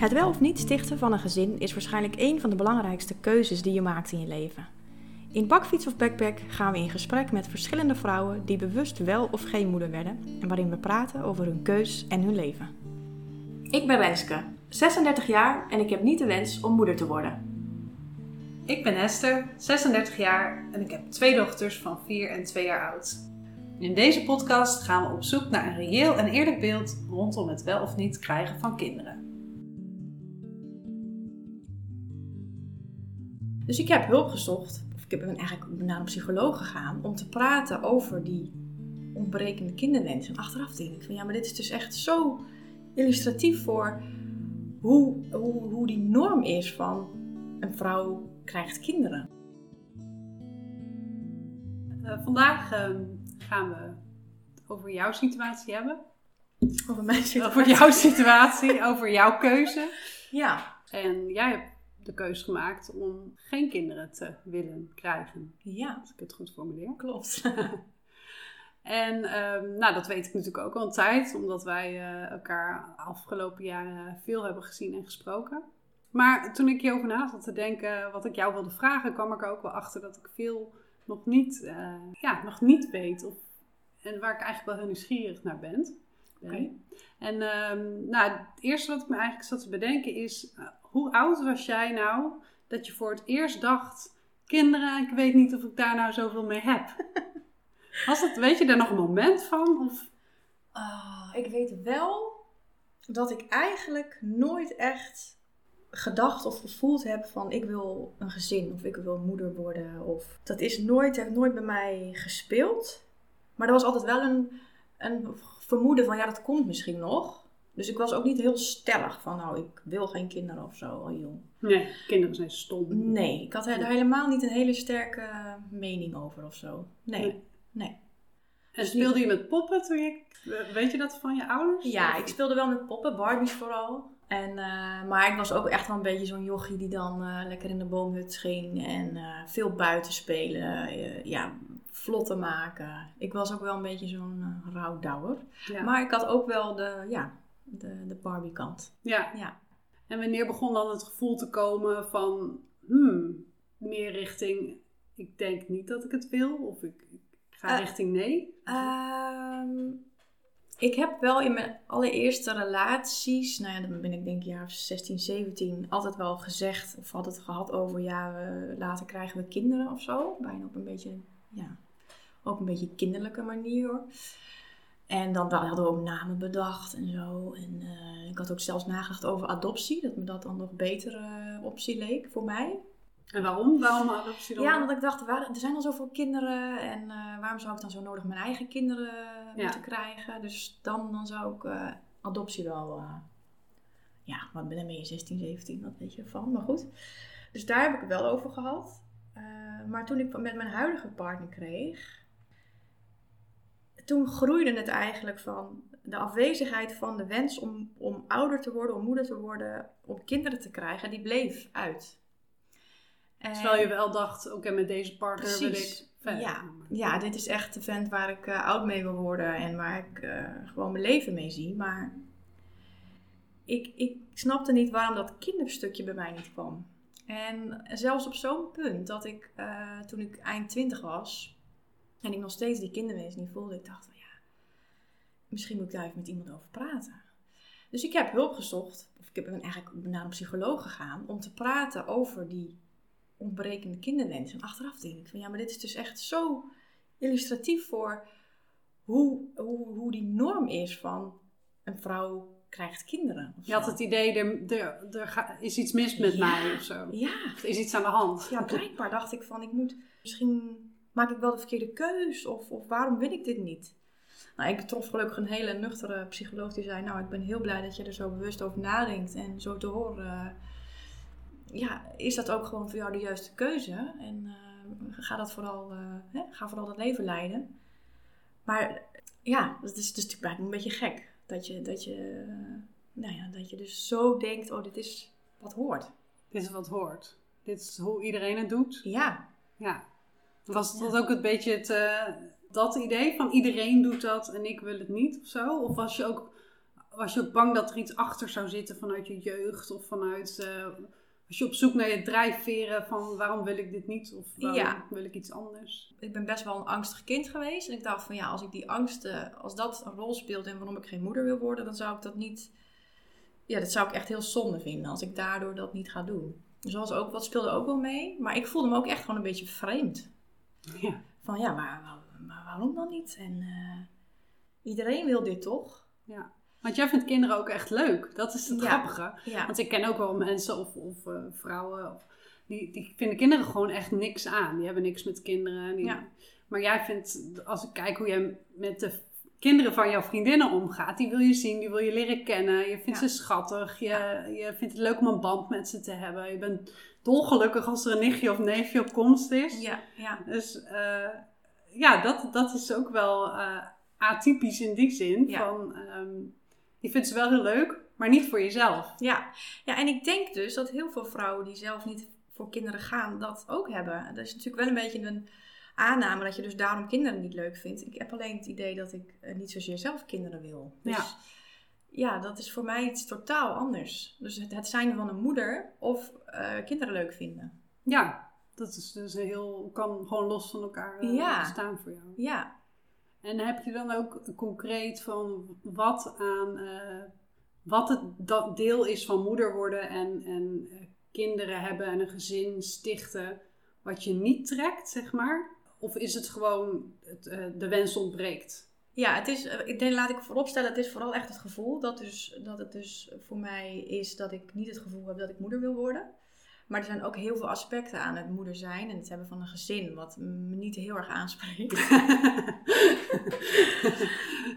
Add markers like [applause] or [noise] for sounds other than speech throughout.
Het wel of niet stichten van een gezin is waarschijnlijk een van de belangrijkste keuzes die je maakt in je leven. In Bakfiets of Backpack gaan we in gesprek met verschillende vrouwen die bewust wel of geen moeder werden en waarin we praten over hun keus en hun leven. Ik ben Renske, 36 jaar en ik heb niet de wens om moeder te worden. Ik ben Esther, 36 jaar en ik heb twee dochters van 4 en 2 jaar oud. In deze podcast gaan we op zoek naar een reëel en eerlijk beeld rondom het wel of niet krijgen van kinderen. Dus ik heb hulp gezocht, of ik ben eigenlijk naar een psycholoog gegaan, om te praten over die ontbrekende kinderwens. En achteraf denk ik van ja, maar dit is dus echt zo illustratief voor hoe, hoe, hoe die norm is van een vrouw krijgt kinderen. Uh, vandaag uh, gaan we over jouw situatie hebben. Over mijn situatie? Over jouw situatie, over jouw keuze. Ja. En jij hebt de keuze gemaakt om geen kinderen te willen krijgen. Ja. Als ik het goed formuleer. Klopt. [laughs] en um, nou, dat weet ik natuurlijk ook al een tijd, omdat wij uh, elkaar afgelopen jaren veel hebben gezien en gesproken. Maar toen ik hierover na zat te denken wat ik jou wilde vragen, kwam ik er ook wel achter dat ik veel nog niet, uh, ja, nog niet weet. Of, en waar ik eigenlijk wel heel nieuwsgierig naar ben. Okay. En um, nou, het eerste wat ik me eigenlijk zat te bedenken is, uh, hoe oud was jij nou dat je voor het eerst dacht, kinderen, ik weet niet of ik daar nou zoveel mee heb? [laughs] Was dat, weet je daar nog een moment van? Of? Oh, ik weet wel dat ik eigenlijk nooit echt gedacht of gevoeld heb van ik wil een gezin of ik wil moeder worden. Of, dat is nooit, heeft nooit bij mij gespeeld. Maar er was altijd wel een, een vermoeden van ja, dat komt misschien nog. Dus ik was ook niet heel stellig van nou, ik wil geen kinderen of zo al jong. Nee, kinderen zijn stom. Nee, ik had er helemaal niet een hele sterke mening over of zo. Nee, nee. Nee. En speelde je met poppen toen je, weet je dat van je ouders? Ja, ik speelde wel met poppen, Barbies vooral. En, uh, maar ik was ook echt wel een beetje zo'n jochie die dan uh, lekker in de boomhut ging en uh, veel buiten spelen, ja, vlotten maken. Ik was ook wel een beetje zo'n rouwdouwer. Ja. Maar ik had ook wel de, ja, de, de Barbie kant. Ja. ja. En wanneer begon dan het gevoel te komen van, hmm, meer richting, ik denk niet dat ik het wil of ik ga richting nee? Uh, ik heb wel in mijn allereerste relaties, nou ja, dan ben ik denk jaar 16, 17, altijd wel gezegd of altijd gehad over, ja, later krijgen we kinderen of zo. Bijna op een beetje, ja, op een beetje kinderlijke manier. En dan hadden we ook namen bedacht en zo. En uh, ik had ook zelfs nagedacht over adoptie, dat me dat dan nog betere optie leek voor mij. En waarom? Waarom adoptie dan? Ja, omdat ik dacht, waar, er zijn al zoveel kinderen en uh, waarom zou ik dan zo nodig mijn eigen kinderen ja. moeten krijgen? Dus dan, dan zou ik uh, adoptie wel, uh, ja, wat ben je 16, 17, wat weet je ervan, maar goed. Dus daar heb ik het wel over gehad. maar toen ik met mijn huidige partner kreeg, toen groeide het eigenlijk van de afwezigheid van de wens om, om ouder te worden, om moeder te worden, om kinderen te krijgen, die bleef uit. Terwijl je wel dacht, oké, okay, met deze partner wil ik. Ja, ja, dit is echt de vent waar ik uh, oud mee wil worden en waar ik uh, gewoon mijn leven mee zie. Maar ik, ik snapte niet waarom dat kinderstukje bij mij niet kwam. En zelfs op zo'n punt dat ik, uh, toen ik eind twintig was en ik nog steeds die kinderwens niet voelde, ik dacht van ja, misschien moet ik daar even met iemand over praten. Dus ik heb hulp gezocht, of ik ben eigenlijk naar een psycholoog gegaan, om te praten over die ontbrekende kinderwens. En achteraf denk ik van ja, maar dit is dus echt zo illustratief voor hoe, hoe, hoe die norm is van een vrouw krijgt kinderen. Je had het idee, er, er, er is iets mis met ja, mij of zo. Ja. Er is iets aan de hand. Ja, blijkbaar dacht ik van ik moet, misschien maak ik wel de verkeerde keus of, of waarom wil ik dit niet? Nou, ik trof gelukkig een hele nuchtere psycholoog die zei, nou ik ben heel blij dat je er zo bewust over nadenkt en zo te horen ja, is dat ook gewoon voor jou de juiste keuze? En uh, ga dat vooral, uh, hè, ga vooral dat leven leiden. Maar ja, dat is, dus natuurlijk een beetje gek. Dat je, dat je, uh, nou ja, dat je dus zo denkt, oh dit is wat hoort. Dit is wat hoort. Dit is hoe iedereen het doet. Ja. Ja. Was dat ook een beetje het, eh, dat idee van iedereen doet dat en ik wil het niet of zo? Of was je ook, was je ook bang dat er iets achter zou zitten vanuit je jeugd of vanuit... eh, was je op zoek naar je drijfveren van waarom wil ik dit niet of waarom Ja. wil ik iets anders? Ik ben best wel een angstig kind geweest. En ik dacht van ja, als ik die angsten, als dat een rol speelt in waarom ik geen moeder wil worden, dan zou ik dat niet. Ja, dat zou ik echt heel zonde vinden als ik daardoor dat niet ga doen. Dus dat was ook, wat speelde ook wel mee. Maar ik voelde me ook echt gewoon een beetje vreemd. Ja. Van ja, maar, maar, maar waarom dan niet? En eh, iedereen wil dit toch? ja. Want jij vindt kinderen ook echt leuk. Dat is het Ja. grappige. Ja. Want ik ken ook wel mensen of, of eh, vrouwen, of- die, die vinden kinderen gewoon echt niks aan. Die hebben niks met kinderen. Die- Ja. Maar jij vindt, als ik kijk hoe jij met de kinderen van jouw vriendinnen omgaat, die wil je zien, die wil je leren kennen. Je vindt ze schattig. Je, je vindt het leuk om een band met ze te hebben. Je bent dolgelukkig als er een nichtje of neefje op komst is. Ja, ja. Dus eh, ja, dat, dat is ook wel eh, atypisch in die zin. Van, ehm, je vindt ze wel heel leuk, maar niet voor jezelf. Ja. ja, en ik denk dus dat heel veel vrouwen die zelf niet voor kinderen gaan, dat ook hebben. Dat is natuurlijk wel een beetje een aanname dat je dus daarom kinderen niet leuk vindt. Ik heb alleen het idee dat ik eh, niet zozeer zelf kinderen wil. Dus Ja. ja, dat is voor mij iets totaal anders. Dus het, het zijn van een moeder of eh, kinderen leuk vinden. Ja, dat is dus een heel, kan gewoon los van elkaar Ja. staan voor jou. Ja, En heb je dan ook concreet van wat aan eh, wat het dat deel is van moeder worden en, en eh, kinderen hebben en een gezin stichten, wat je niet trekt, zeg maar? Of is het gewoon het, eh, de wens ontbreekt? Ja, het is, ik denk, laat ik vooropstellen, het is vooral echt het gevoel dat, dus, dat het dus voor mij is dat ik niet het gevoel heb dat ik moeder wil worden. Maar er zijn ook heel veel aspecten aan het moeder zijn en het hebben van een gezin, wat me niet heel erg aanspreekt. [laughs]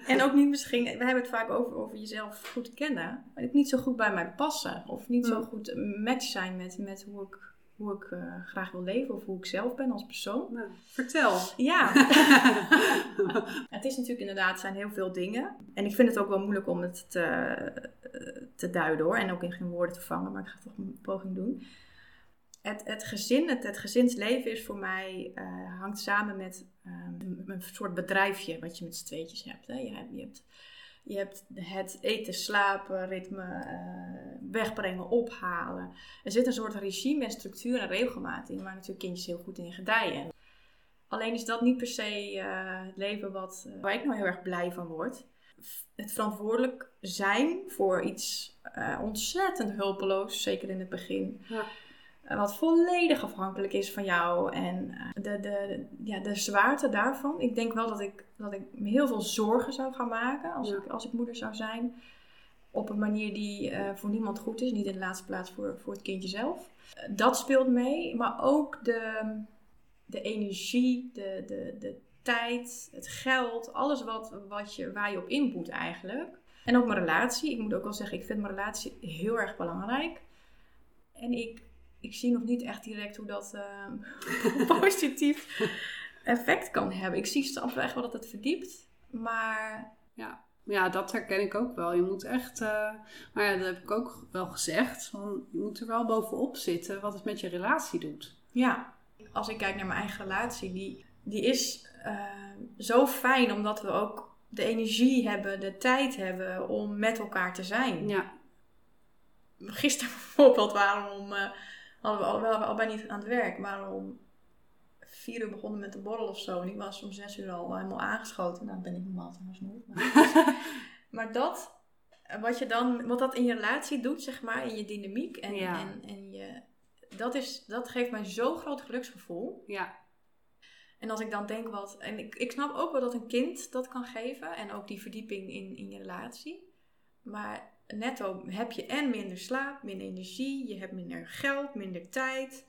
en ook niet misschien, we hebben het vaak over, over jezelf goed kennen, maar ook niet zo goed bij mij passen. Of niet zo Ja. goed match zijn met, met hoe ik, hoe ik eh, graag wil leven of hoe ik zelf ben als persoon. Nou, vertel. Ja, [laughs] het is natuurlijk inderdaad, zijn heel veel dingen. En ik vind het ook wel moeilijk om het te, eh, te duiden hoor. En ook in geen woorden te vangen, maar ik ga toch een poging doen. Het, het gezin, het, gezinsleven is voor mij, eh, hangt samen met ehm, een, soort bedrijfje wat je met z'n tweetjes hebt. Hè. Je, hebt, je, hebt, je hebt het eten, slapen, ritme, eh, wegbrengen, ophalen. Er zit een soort regime en structuur en regelmaat in, waar natuurlijk kindjes heel goed in gedijen. Alleen is dat niet per se eh, het leven wat, waar ik nou heel erg blij van word. Het verantwoordelijk zijn voor iets ontzettend hulpeloos, zeker in het begin. Ja. Wat volledig afhankelijk is van jou en eh, de, de, ja, de zwaarte daarvan. Ik denk wel dat ik, dat ik me heel veel zorgen zou gaan maken als, Ja. ik, als ik moeder zou zijn. Op een manier die eh, voor niemand goed is, niet in de laatste plaats voor, voor het kindje zelf. Eh, dat speelt mee, maar ook de, de energie, de, de, de tijd, het geld, alles wat, wat je, waar je op inboet eigenlijk. En ook mijn relatie. Ik moet ook wel zeggen, ik vind mijn relatie heel erg belangrijk. En ik, ik zie nog niet echt direct hoe dat eh, [laughs] positief effect kan hebben. Ik zie wel echt wel dat het verdiept. Maar Ja, dat herken ik ook wel. Je moet echt, eh, maar ja, dat heb ik ook wel gezegd, van, je moet er wel bovenop zitten wat het met je relatie doet. ja, als ik kijk naar mijn eigen relatie, die, die is eh, zo fijn omdat we ook de energie hebben, de tijd hebben om met elkaar te zijn. Ja, Gisteren [laughs] bijvoorbeeld waren we om, hadden we al, we waren al bijna niet aan het werk, we om vier uur begonnen met de borrel of zo. En ik was om zes uur al helemaal aangeschoten. Nou, ben ik normaal trouwens nooit. Maar, [laughs] maar dat, wat, je dan, wat dat in je relatie doet, zeg maar, in je dynamiek. En, Ja. en, en je, dat, is, dat geeft mij zo'n groot geluksgevoel. ja, En als ik dan denk wat. En ik, ik snap ook wel dat een kind dat kan geven. En ook die verdieping in, in je relatie. Maar netto heb je en minder slaap, minder energie. Je hebt minder geld, minder tijd.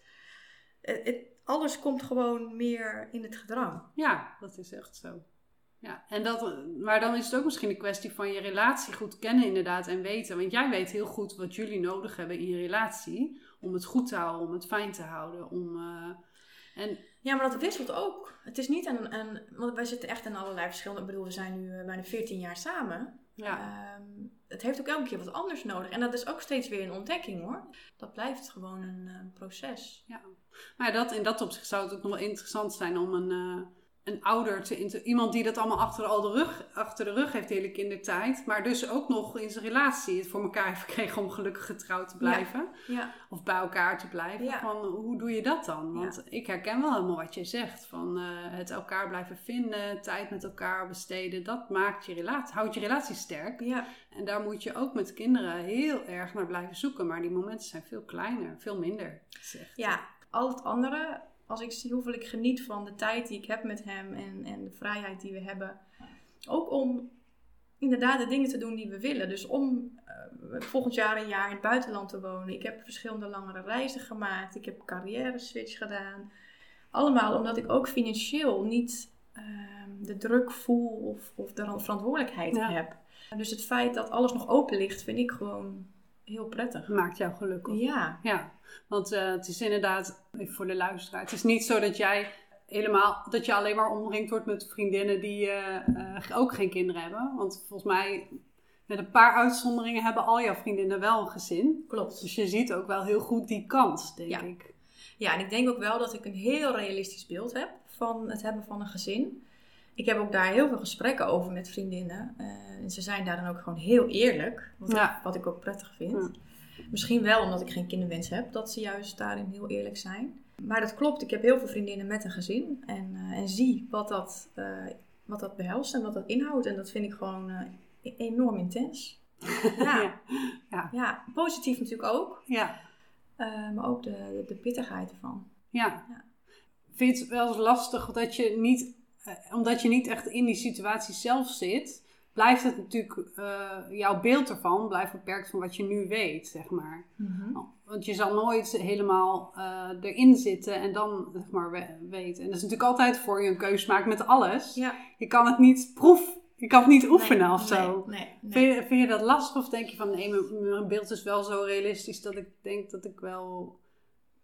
Het, het- alles komt gewoon meer in het gedrang. ja, dat is echt zo. Ja, en dat, maar dan is het ook misschien een kwestie van je relatie goed kennen inderdaad en weten. Want jij weet heel goed wat jullie nodig hebben in je relatie. Om het goed te houden, om het fijn te houden. Om, eh, en Ja, maar dat wisselt ook. Het is niet een, een. Want wij zitten echt in allerlei verschillende. Ik bedoel, we zijn nu eh, bijna 14 jaar samen. Ja. Ehm, het heeft ook elke keer wat anders nodig. En dat is ook steeds weer een ontdekking hoor. Dat blijft gewoon een eh, proces. Maar dat, in dat opzicht zou het ook nog wel interessant zijn om een, eh, een ouder te Iemand die dat allemaal achter, al de rug, achter de rug heeft de hele kindertijd. Maar dus ook nog in zijn relatie het voor elkaar heeft gekregen om gelukkig getrouwd te blijven. Ja, Of bij elkaar te blijven. Ja. Van, hoe doe je dat dan? Want ik herken wel helemaal wat je zegt. Van eh, het elkaar blijven vinden, tijd met elkaar besteden. Dat maakt je relatie, houdt je relatie sterk. ja, En daar moet je ook met kinderen heel erg naar blijven zoeken. Maar die momenten zijn veel kleiner, veel minder. Echt- ja. Al het andere, als ik zie hoeveel ik geniet van de tijd die ik heb met hem en, en de vrijheid die we hebben. Ook om inderdaad de dingen te doen die we willen. Dus om eh, volgend jaar een jaar in het buitenland te wonen. Ik heb verschillende langere reizen gemaakt. Ik heb carrière switch gedaan. Allemaal omdat ik ook financieel niet ehm, de druk voel of, of de verantwoordelijkheid Ja. heb. Dus het feit dat alles nog open ligt, vind ik gewoon heel prettig. Maakt jou gelukkig. Ja, Ja, want eh, het is inderdaad, even voor de luisteraar, het is niet zo dat jij helemaal, dat je alleen maar omringd wordt met vriendinnen die eh, eh, ook geen kinderen hebben. Want volgens mij, met een paar uitzonderingen hebben al jouw vriendinnen wel een gezin. klopt. Dus je ziet ook wel heel goed die kans, denk Ja. ik. Ja, en ik denk ook wel dat ik een heel realistisch beeld heb van het hebben van een gezin. Ik heb ook daar heel veel gesprekken over met vriendinnen. Eh, en ze zijn daar dan ook gewoon heel eerlijk. Wat, Ja. wat ik ook prettig vind. Ja. Misschien wel omdat ik geen kinderwens heb, dat ze juist daarin heel eerlijk zijn. Maar dat klopt, ik heb heel veel vriendinnen met een gezin. En, eh, en zie wat dat, eh, wat dat behelst en wat dat inhoudt. En dat vind ik gewoon e- enorm intens. [laughs] Ja, ja. Ja. positief natuurlijk ook. Ja. maar ook de, de pittigheid ervan. Ja. Ja. Vind je het wel eens lastig dat je niet, omdat je niet echt in die situatie zelf zit, blijft het natuurlijk, eh, jouw beeld ervan blijft beperkt van wat je nu weet, zeg maar. Want je zal nooit helemaal eh, erin zitten en dan zeg maar we- weten. En dat is natuurlijk altijd voor je een keuze maakt met alles. Ja. Je kan het niet proef, je kan het niet oefenen Nee, of zo. Nee, nee, nee. Vind, je, vind je dat lastig of denk je van nee, mijn, mijn beeld is wel zo realistisch dat ik denk dat ik wel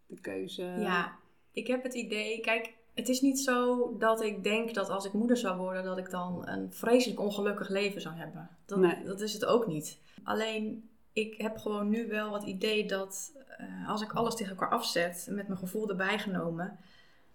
de keuze. Ja, ik heb het idee, kijk, het is niet zo dat ik denk dat als ik moeder zou worden, dat ik dan een vreselijk ongelukkig leven zou hebben. Dat, Nee. dat is het ook niet. Alleen, ik heb gewoon nu wel het idee dat eh, als ik alles tegen elkaar afzet, met mijn gevoel erbij genomen,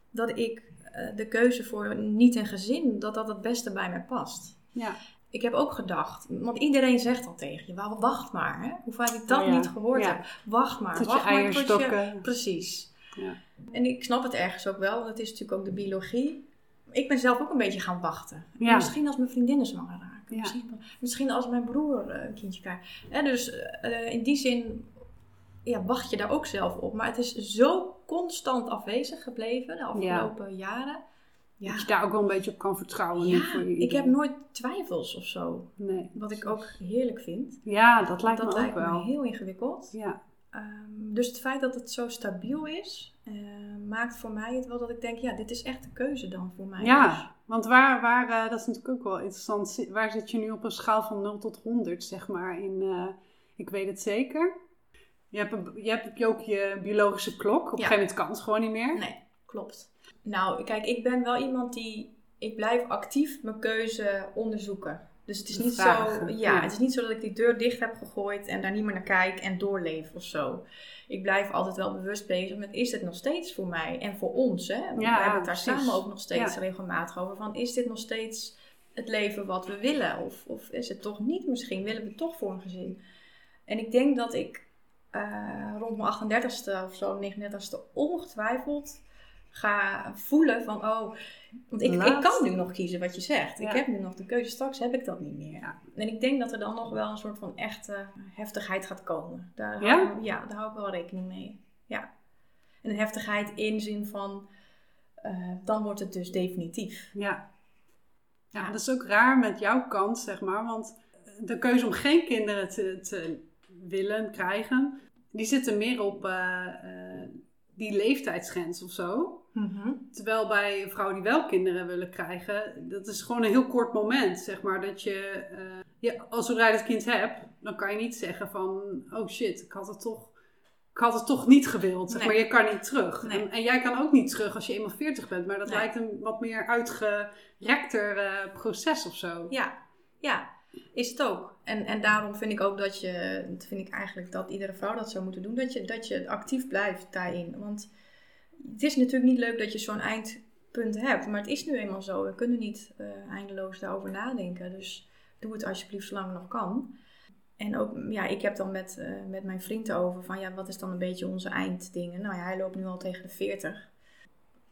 dat ik eh, de keuze voor niet een gezin, dat dat het beste bij mij past. Ja. Ik heb ook gedacht, want iedereen zegt al tegen je, "Wauw, wacht maar. Hè? Hoe vaak ik dat ja, niet gehoord ja. heb. Wacht maar, Tot je wacht maar tot je... Precies. Ja. En ik snap het ergens ook wel, want het is natuurlijk ook de biologie. Ik ben zelf ook een beetje gaan wachten. Ja. Misschien als mijn vriendinnen zwanger raken. Ja. Misschien, misschien als mijn broer eh, een kindje krijgt. Hè, dus eh, in die zin ja, wacht je daar ook zelf op. Maar het is zo constant afwezig gebleven de afgelopen jaren. Ja, Dat je daar ook wel een beetje op kan vertrouwen. ja voor je ik heb nooit twijfels of zo. Nee. Wat ik ook heerlijk vind. Ja, dat lijkt dat me ook lijkt wel. me heel ingewikkeld. Ja. Ehm, dus het feit dat het zo stabiel is, eh, maakt voor mij het wel dat ik denk, ja, dit is echt de keuze dan voor mij. Dus Ja, want waar, waar eh, dat is natuurlijk ook wel interessant. Waar zit je nu op een schaal van 0 tot 100, zeg maar? In, eh, ik weet het zeker. Je hebt, je hebt ook je biologische klok. Op een gegeven moment kan het gewoon niet meer. Nee, klopt. Nou, kijk, ik ben wel iemand die, ik blijf actief mijn keuze onderzoeken. Dus het is niet zo, ja, ja. het is niet zo dat ik die deur dicht heb gegooid en daar niet meer naar kijk en doorleef of zo. Ik blijf altijd wel bewust bezig met, is dit nog steeds voor mij en voor ons? Hè? Want Ja, we hebben het daar precies. samen ook nog steeds Ja. regelmatig over van, is dit nog steeds het leven wat we willen? Of, of is het toch niet misschien? Willen we toch voor een gezin? En ik denk dat ik eh, rond mijn 38ste of zo, 39ste, ongetwijfeld ga voelen van, oh, want ik, ik kan nu nog kiezen wat je zegt. Ja. Ik heb nu nog de keuze, straks heb ik dat niet meer. Ja. En ik denk dat er dan nog wel een soort van echte heftigheid gaat komen. Daar Ja? Hou, ja, daar hou ik wel rekening mee. Ja. En een heftigheid in zin van, eh, dan wordt het dus definitief. Ja. Ja, dat is ook raar met jouw kant, zeg maar. Want de keuze om geen kinderen te, te willen krijgen, die zit er meer op eh, eh, die leeftijdsgrens of zo. Terwijl bij vrouwen die wel kinderen willen krijgen, dat is gewoon een heel kort moment, zeg maar. Dat je, eh, je als zodra je het kind hebt, dan kan je niet zeggen van, oh shit, ik had het toch, ik had het toch niet gewild. Zeg Nee. maar je kan niet terug. Nee. En, en jij kan ook niet terug als je eenmaal 40 bent, maar dat Nee. lijkt een wat meer uitgerekter eh, proces of zo. Ja, ja. Is het ook. En, en daarom vind ik ook dat je, dat vind ik eigenlijk dat iedere vrouw dat zou moeten doen, dat je, dat je actief blijft daarin. Want het is natuurlijk niet leuk dat je zo'n eindpunt hebt, maar het is nu eenmaal zo. We kunnen niet uh, eindeloos daarover nadenken. Dus doe het alsjeblieft zolang het nog kan. En ook, ja, ik heb dan met, uh, met mijn vriend over van, ja, wat is dan een beetje onze einddingen? Nou ja, hij loopt nu al tegen de 40.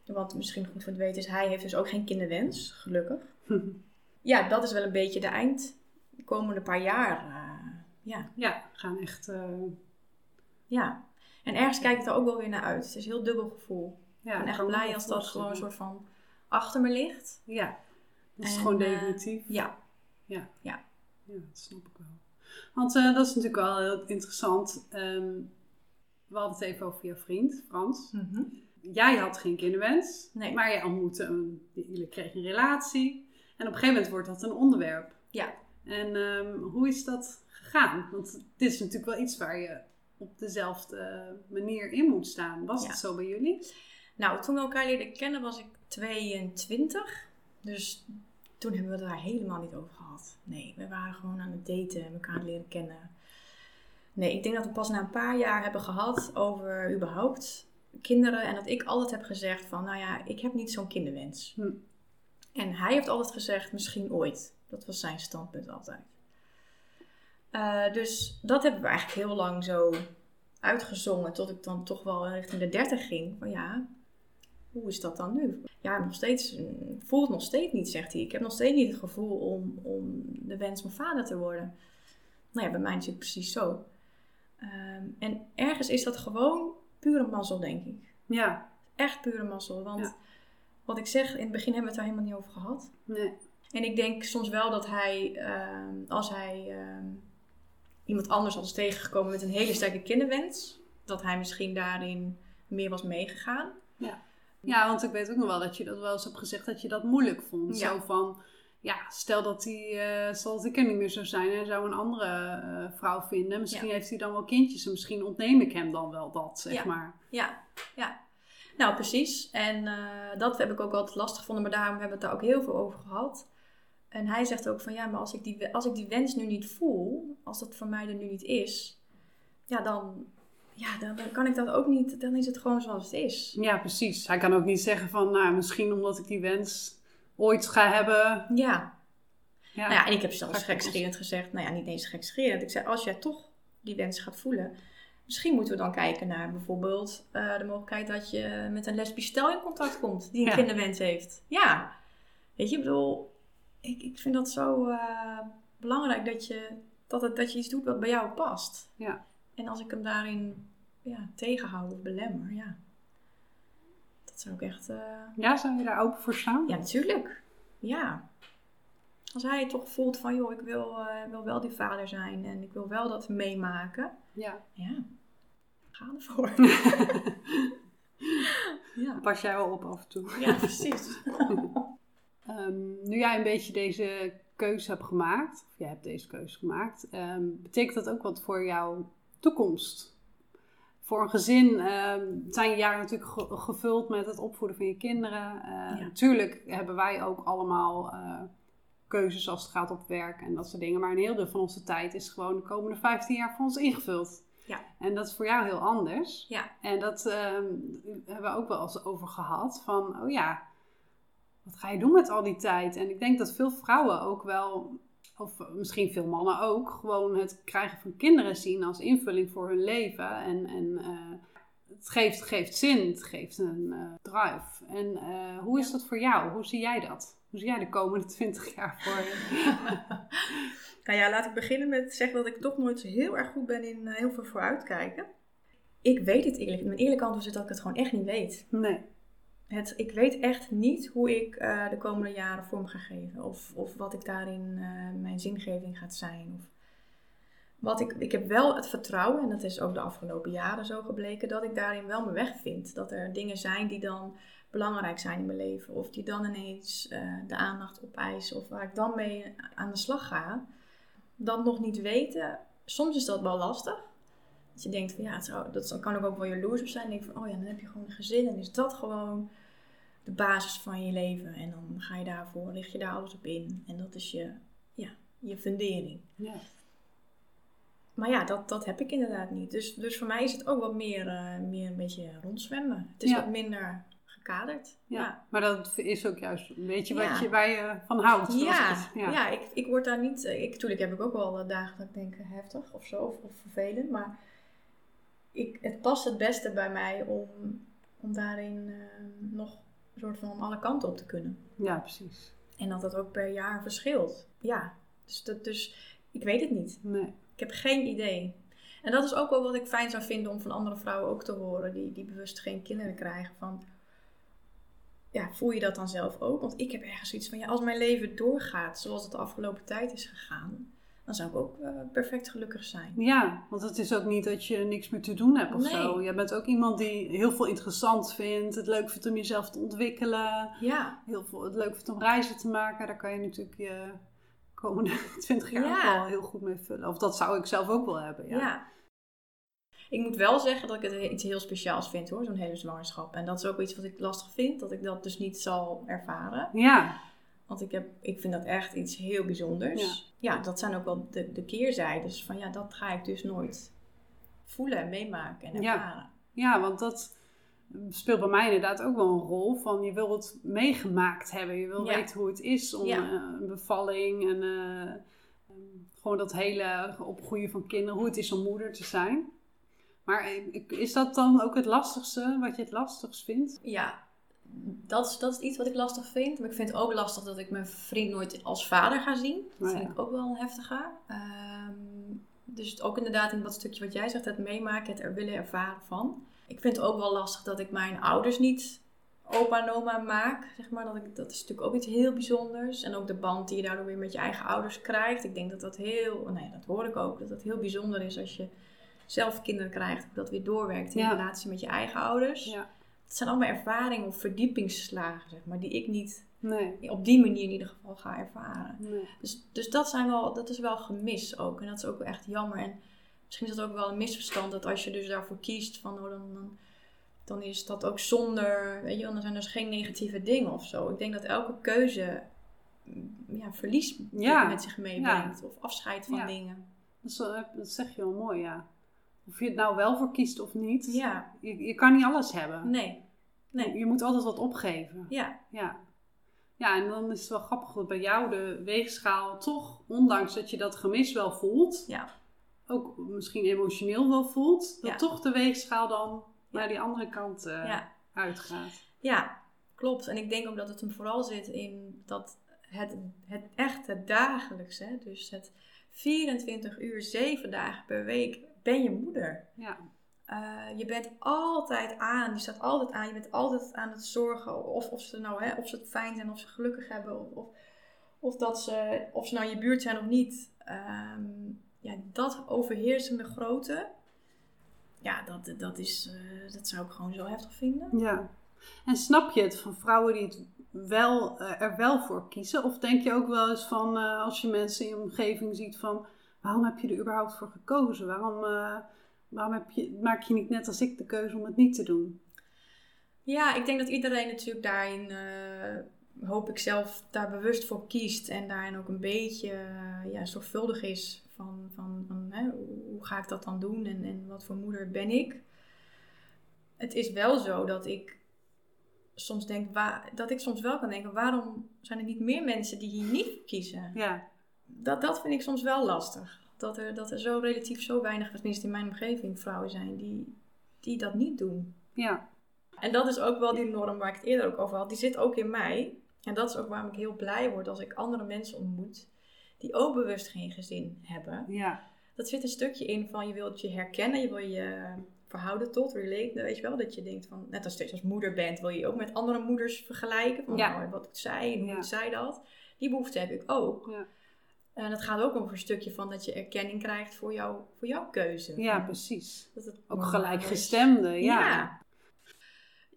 Wat misschien goed voor te weten is, hij heeft dus ook geen kinderwens, gelukkig. [laughs] ja, dat is wel een beetje de eind, de komende paar jaar. Uh, ja. ja, gaan echt... Uh... Ja, en ergens kijk ik er ook wel weer naar uit. Het is een heel dubbel gevoel. Ja, ik ben echt blij als dat gewoon een soort van achter me ligt. Ja, dat is en, gewoon definitief. ja. Ja. Ja. Ja, dat snap ik wel. Want uh, dat is natuurlijk wel heel interessant. Um, we hadden het even over je vriend, Frans. Mm -hmm. Jij had geen kinderwens, nee. maar je ontmoette een, jullie kregen een relatie. En op een gegeven moment wordt dat een onderwerp. Ja. En um, hoe is dat gegaan? Want het is natuurlijk wel iets waar je op dezelfde manier in moet staan. Was ja. het zo bij jullie? Nou, toen we elkaar leerden kennen was ik 22. Dus toen hebben we het daar helemaal niet over gehad. Nee, we waren gewoon aan het daten en elkaar leren kennen. Nee, ik denk dat we pas na een paar jaar hebben gehad over überhaupt kinderen. En dat ik altijd heb gezegd van, nou ja, ik heb niet zo'n kinderwens. Hm. En hij heeft altijd gezegd, misschien ooit. Dat was zijn standpunt altijd. Uh, dus dat hebben we eigenlijk heel lang zo uitgezongen. Tot ik dan toch wel richting de 30 ging. Van ja, hoe is dat dan nu? Ja, nog steeds, voel het nog steeds niet, zegt hij. Ik heb nog steeds niet het gevoel om, om de wens mijn vader te worden. Nou ja, bij mij is het precies zo. Um, en ergens is dat gewoon pure mazzel, denk ik. Ja. Echt pure mazzel. Want wat ik zeg, in het begin hebben we het daar helemaal niet over gehad. Nee. En ik denk soms wel dat hij, um, als hij um, iemand anders was tegengekomen met een hele sterke kinderwens, dat hij misschien daarin meer was meegegaan. Ja. Ja, want ik weet ook nog wel dat je dat wel eens hebt gezegd dat je dat moeilijk vond. Zo van, ja, stel dat hij, uh, stel dat ik er niet meer zou zijn en zou een andere uh, vrouw vinden. Misschien heeft hij dan wel kindjes en misschien ontneem ik hem dan wel dat, zeg ja. maar. Ja, ja. Nou, precies. En uh, dat heb ik ook altijd lastig gevonden, maar daarom hebben we het daar ook heel veel over gehad. En hij zegt ook van, ja, maar als ik die, als ik die wens nu niet voel, als dat voor mij er nu niet is, ja, dan, ja, dan, dan, kan ik dat ook niet, dan is het gewoon zoals het is. Ja, precies. Hij kan ook niet zeggen van, nou, misschien omdat ik die wens ooit ga hebben. Ja. Ja, nou ja en ik heb zelfs gekscherend gezegd, nou ja, niet eens gekscherend. Ik zei, als jij toch die wens gaat voelen, misschien moeten we dan kijken naar bijvoorbeeld uh, de mogelijkheid dat je met een lesbisch stel in contact komt die een ja. kinderwens heeft. Ja. Weet je, ik bedoel, ik, ik vind dat zo uh, belangrijk dat je, dat, het, dat je iets doet wat bij jou past. Ja. En als ik hem daarin ja, tegenhoud of belemmer, ja. Dat zou ik echt... Uh... Ja, zou je daar open voor staan? Ja, natuurlijk. Ja. Als hij toch voelt van, joh, ik wil, uh, wil wel die vader zijn en ik wil wel dat meemaken. Ja. Ja. Ga ervoor. [laughs] ja. Pas jij wel op af en toe. Ja, precies. um, [laughs] nu jij een beetje deze keuze hebt gemaakt, of jij hebt deze keuze gemaakt, um, betekent dat ook wat voor jouw toekomst? Voor een gezin uh, zijn je jaren natuurlijk ge gevuld met het opvoeden van je kinderen. Uh, ja. Natuurlijk hebben wij ook allemaal uh, keuzes als het gaat op werk en dat soort dingen. Maar een heel deel van onze tijd is gewoon de komende 15 jaar voor ons ingevuld. Ja. En dat is voor jou heel anders. Ja. En dat hebben we ook wel eens over gehad. Van, oh ja, wat ga je doen met al die tijd? En ik denk dat veel vrouwen ook wel of misschien veel mannen ook, gewoon het krijgen van kinderen zien als invulling voor hun leven. En, en uh, het geeft, geeft zin, het geeft een uh, drive. En uh, hoe is dat voor jou? Hoe zie jij dat? Hoe zie jij de komende 20 jaar voor je? [laughs] nou ja, laat ik beginnen met zeggen dat ik toch nooit zo heel erg goed ben in heel veel vooruitkijken. Ik weet het eerlijk. Mijn eerlijke antwoord is dat ik het gewoon echt niet weet. Nee. Het, ik weet echt niet hoe ik de komende jaren vorm ga geven. Of, of wat ik daarin mijn zingeving gaat zijn. Of wat ik, ik heb wel het vertrouwen, en dat is ook de afgelopen jaren zo gebleken, dat ik daarin wel mijn weg vind. Dat er dingen zijn die dan belangrijk zijn in mijn leven. Of die dan ineens uh, de aandacht opeisen. Of waar ik dan mee aan de slag ga. Dat nog niet weten, soms is dat wel lastig. Dat je denkt van ja, dat kan ook wel jaloers op zijn. Dan denk van oh ja, dan heb je gewoon een gezin en is dat gewoon de basis van je leven. En dan ga je daarvoor, lig je daar alles op in. En dat is je, ja, je fundering. Ja. Maar ja, dat, dat heb ik inderdaad niet. Dus, dus voor mij is het ook wat meer, eh, meer een beetje rondzwemmen. Het is Ja. wat minder gekaderd. Ja. Maar dat is ook juist een beetje wat je, waar je van houdt. Ja, ja. ik, ik word daar niet... eh, Ik, natuurlijk heb ik ook wel eh, dagen dat ik denk eh, heftig of zo, of, of vervelend. Maar ik, het past het beste bij mij om, om daarin eh, nog een soort van alle kanten op te kunnen. ja, precies. En dat dat ook per jaar verschilt. Ja, dus, dat, dus ik weet het niet. Nee. Ik heb geen idee. En dat is ook wel wat ik fijn zou vinden om van andere vrouwen ook te horen, die, die bewust geen kinderen krijgen. Van, ja, voel je dat dan zelf ook? Want ik heb ergens zoiets van, ja, als mijn leven doorgaat zoals het de afgelopen tijd is gegaan, dan zou ik ook eh, perfect gelukkig zijn. Ja, want het is ook niet dat je niks meer te doen hebt of Nee. zo. Je bent ook iemand die heel veel interessant vindt, het leuk vindt om jezelf te ontwikkelen, Ja, heel veel, het leuk vindt om reizen te maken. Daar kan je natuurlijk je komende [laughs] 20 jaar Ja. ook wel heel goed mee vullen. Of dat zou ik zelf ook wel hebben. Ja. ja. Ik moet wel zeggen dat ik het iets heel speciaals vind hoor, zo'n hele zwangerschap. En dat is ook iets wat ik lastig vind, dat ik dat dus niet zal ervaren. ja. Want ik, heb, ik vind dat echt iets heel bijzonders. Ja, dat zijn ook wel de, de keerzijdes van ja, dat ga ik dus nooit voelen en meemaken en Ja. ervaren. Ja, want dat speelt bij mij inderdaad ook wel een rol. Van je wil het meegemaakt hebben. Je wil Ja. weten hoe het is om Ja. eh, een bevalling en eh, eh, gewoon dat hele opgroeien van kinderen. Hoe het is om moeder te zijn. Maar eh, is dat dan ook het lastigste, wat je het lastigst vindt? Ja, dat is, dat is iets wat ik lastig vind. Maar ik vind het ook lastig dat ik mijn vriend nooit als vader ga zien. Dat Oh ja. vind ik ook wel een heftiger. Ehm, dus ook inderdaad in dat stukje wat jij zegt, het meemaken, het er willen ervaren van. Ik vind het ook wel lastig dat ik mijn ouders niet opa en oma maak. Zeg maar. dat, ik, dat is natuurlijk ook iets heel bijzonders. En ook de band die je daardoor weer met je eigen ouders krijgt. Ik denk dat dat heel, nee, dat hoor ik ook, dat dat heel bijzonder is als je zelf kinderen krijgt. Hoe dat weer doorwerkt in Ja. relatie met je eigen ouders. Ja. Het zijn allemaal ervaringen of verdiepingsslagen, zeg maar, die ik niet Nee. op die manier in ieder geval ga ervaren. nee. Dus, dus dat, zijn wel, dat is wel gemis ook. En dat is ook wel echt jammer. En misschien is dat ook wel een misverstand dat als je dus daarvoor kiest, van, oh, dan, dan, dan is dat ook zonder, weet je dan zijn er dus geen negatieve dingen of zo. Ik denk dat elke keuze mm, ja, verlies Ja. met zich meebrengt. Of afscheid van dingen. Dat, wel- dat zeg je wel mooi, ja. Of je het nou wel voor kiest of niet. Ja, Je, je kan niet alles hebben. nee. Nee. Je moet altijd wat opgeven. Ja, Ja. Ja, en dan is het wel grappig dat bij jou de weegschaal toch, ondanks dat je dat gemis wel voelt, ja. Ook misschien emotioneel wel voelt, dat Ja. toch de weegschaal dan naar die andere kant ja. uitgaat. Ja, klopt. En ik denk ook dat het hem vooral zit in dat het, het echt het dagelijkse, dus het 24 uur, 7 dagen per week ben je moeder. Ja, Eh, je bent altijd aan, je staat altijd aan, je bent altijd aan het zorgen of, of, ze, nou, hè, of ze het fijn zijn, of ze gelukkig hebben, of, of, of, dat ze, of ze nou in je buurt zijn of niet. Ehm, ja, dat overheersende grote, ja, dat, dat, is, eh, dat zou ik gewoon zo heftig vinden. ja. En snap je het van vrouwen die het wel, eh, er wel voor kiezen? Of denk je ook wel eens van, eh, als je mensen in je omgeving ziet van, waarom heb je er überhaupt voor gekozen? Waarom, waarom heb je, maak je niet net als ik de keuze om het niet te doen? Ja, ik denk dat iedereen natuurlijk daarin, hoop ik zelf, daar bewust voor kiest. En daarin ook een beetje eh, ja, zorgvuldig is van, van, van hè, hoe ga ik dat dan doen en, en wat voor moeder ben ik. Het is wel zo dat ik soms denk, waar, dat ik soms wel kan denken, waarom zijn er niet meer mensen die hier niet kiezen? Ja, Dat, dat vind ik soms wel lastig. Dat er, dat er zo relatief zo weinig, tenminste in mijn omgeving, vrouwen zijn die, die dat niet doen. ja, En dat is ook wel die norm waar ik het eerder ook over had. Die zit ook in mij. En dat is ook waarom ik heel blij word als ik andere mensen ontmoet. Die ook bewust geen gezin hebben. ja, Dat zit een stukje in van je wilt je herkennen. Je wil je verhouden tot, relate. Weet je wel, dat je denkt van, net als je als moeder bent, wil je je ook met andere moeders vergelijken. Van, Ja. nou, wat doet zij en hoe Ja. doet zij dat? Die behoefte heb ik ook. ja. En het gaat ook over een stukje van dat je erkenning krijgt voor, jou, voor jouw keuze. ja precies. dat het Ook gelijkgestemde, ja.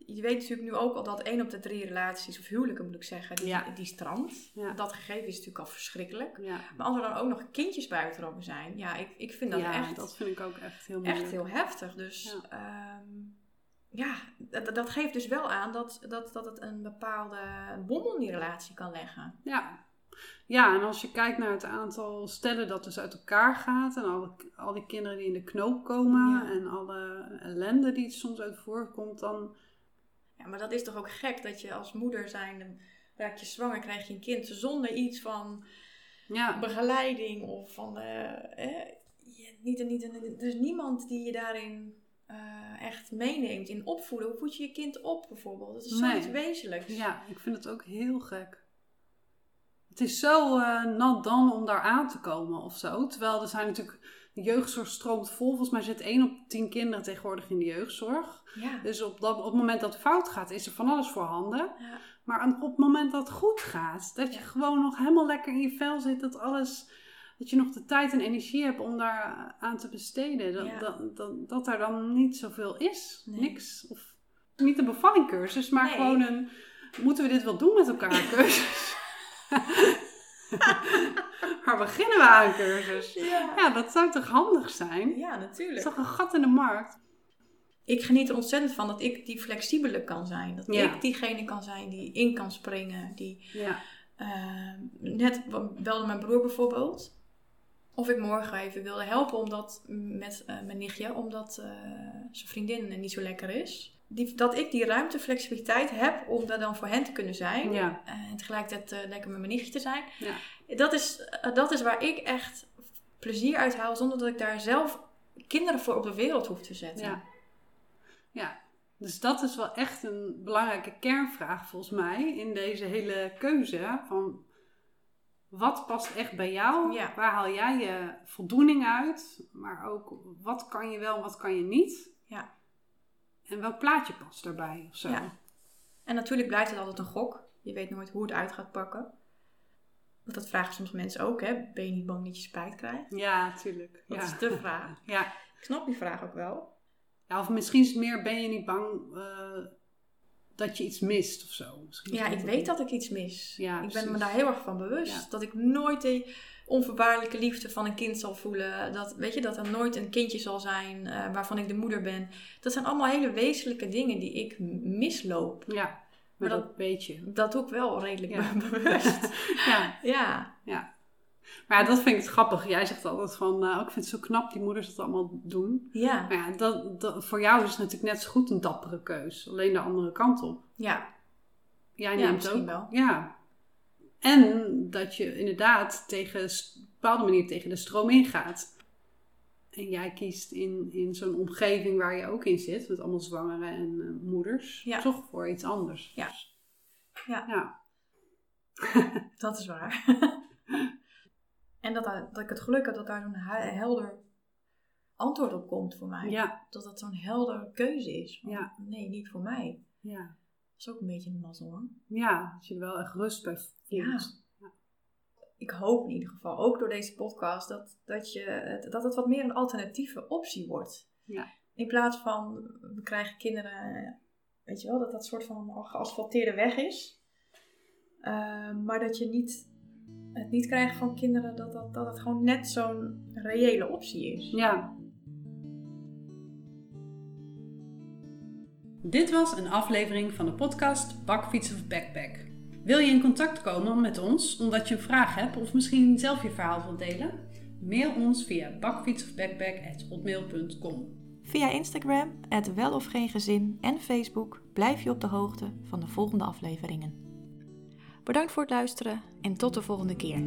Je weet natuurlijk nu ook al dat één op de drie relaties, of huwelijken moet ik zeggen, die, Ja. die strandt. Ja. Dat gegeven is natuurlijk al verschrikkelijk. Ja, Maar als er dan ook nog kindjes bij betrokken zijn, ja, ik, ik vind dat ja echt, dat vind ik ook echt heel moeilijk. echt heel heftig. Dus ja, ja dat, dat geeft dus wel aan dat, dat, dat het een bepaalde bom om die relatie kan leggen. Ja, Ja, en als je kijkt naar het aantal stellen dat dus uit elkaar gaat en alle, al die kinderen die in de knoop komen en alle ellende die soms uit voorkomt, dan Ja, maar dat is toch ook gek dat je als moeder zijn, raak je zwanger, krijg je een kind zonder iets van ja, begeleiding of van. eh, eh, je- niet, niet, er is niemand die je daarin eh, echt meeneemt in opvoeden. Hoe voed je je kind op bijvoorbeeld? Dat is Nee. zoiets wezenlijks. ja, ik vind het ook heel gek. Het is zo eh, nat dan om daar aan te komen of zo. Terwijl er zijn natuurlijk, de jeugdzorg stroomt vol. Volgens mij zit 1 op 10 kinderen tegenwoordig in de jeugdzorg. Ja. Dus op, dat, op het moment dat het fout gaat, is er van alles voorhanden. Ja. Maar op het moment dat het goed gaat, dat je Ja. gewoon nog helemaal lekker in je vel zit, dat alles, dat je nog de tijd en energie hebt om daar aan te besteden. Dat, dat, dat, dat daar dan niet zoveel is. Nee. Niks. Of niet een bevallingcursus, maar Nee. gewoon een, moeten we dit wel doen met elkaar [laughs] cursus? [laughs] [laughs] Waar beginnen we aan cursus? Ja. Ja, dat zou toch handig zijn? ja, Het natuurlijk. is toch een gat in de markt? Ik geniet er ontzettend van dat ik die flexibele kan zijn. Dat Ja. ik diegene kan zijn die in kan springen. Die, Ja, eh, net belde mijn broer bijvoorbeeld. Of ik morgen even wilde helpen omdat, met eh, mijn nichtje, omdat eh, zijn vriendin niet zo lekker is. Die, dat ik die ruimte, flexibiliteit heb om daar dan voor hen te kunnen zijn. ja, Eh, en tegelijkertijd eh, lekker met mijn nichtje te zijn. ja. Dat is, eh, dat is waar ik echt plezier uit haal zonder dat ik daar zelf kinderen voor op de wereld hoef te zetten. Ja. ja, dus dat is wel echt een belangrijke kernvraag volgens mij in deze hele keuze van wat past echt bij jou? Ja. Waar haal jij je voldoening uit? Maar ook wat kan je wel en wat kan je niet? Ja. En welk plaatje past daarbij of zo? Ja. En natuurlijk blijft het altijd een gok. Je weet nooit hoe het uit gaat pakken. Want dat vragen soms mensen ook, hè. Ben je niet bang dat je spijt krijgt? Ja, tuurlijk. Dat Ja. is de vraag. [laughs] Ja. Ik snap die vraag ook wel. ja, of misschien is het meer, ben je niet bang eh, dat je iets mist of zo? Misschien is Ja, ik weet dat ik iets mis. Ja, ik ben me daar heel erg van bewust. Dat ik nooit de onvoorwaardelijke liefde van een kind zal voelen. Dat, weet je, dat er nooit een kindje zal zijn eh, waarvan ik de moeder ben. Dat zijn allemaal hele wezenlijke dingen die ik misloop. Ja, maar, Maar dat, dat- weet je. Dat doe ik wel redelijk Ja. [laughs] bewust. ja. ja. Maar ja, dat vind ik het grappig. Jij zegt altijd van, eh, ik vind het zo knap die moeders dat allemaal doen. Ja. Maar ja, dat, dat, voor jou is het natuurlijk net zo goed een dappere keus. Alleen de andere kant op. Ja. Jij Ja, neemt misschien ook. wel. Ja. En dat je inderdaad tegen een bepaalde manier tegen de stroom ingaat. En jij kiest in, in zo'n omgeving waar je ook in zit, met allemaal zwangeren en eh, moeders, Ja. toch voor iets anders. Ja. Ja. ja. [laughs] Dat is waar. [laughs] en dat, daar- dat ik het geluk heb dat daar zo'n helder antwoord op komt voor mij. Ja. Dat dat zo'n helder keuze is. Van, Ja. Nee, niet voor mij. Ja. Dat is ook een beetje een mazzel hoor. Ja, dat je er wel echt rust bij. Ja. Ik hoop in ieder geval, ook door deze podcast, dat, dat, je, het- dat het wat meer een alternatieve optie wordt. Ja. In plaats van, we krijgen kinderen, weet je wel, dat dat soort van al geasfalteerde weg is. Eh, maar dat je niet, het niet krijgt van kinderen dat, dat, dat het gewoon net zo'n reële optie is. Ja. Dit was een aflevering van de podcast Bakfiets of Backpack. Wil je in contact komen met ons omdat je een vraag hebt of misschien zelf je verhaal wilt delen? Mail ons via bakfietsofbackpack.hotmail.com Via Instagram, het wel of geen gezin en Facebook blijf je op de hoogte van de volgende afleveringen. Bedankt voor het luisteren en tot de volgende keer.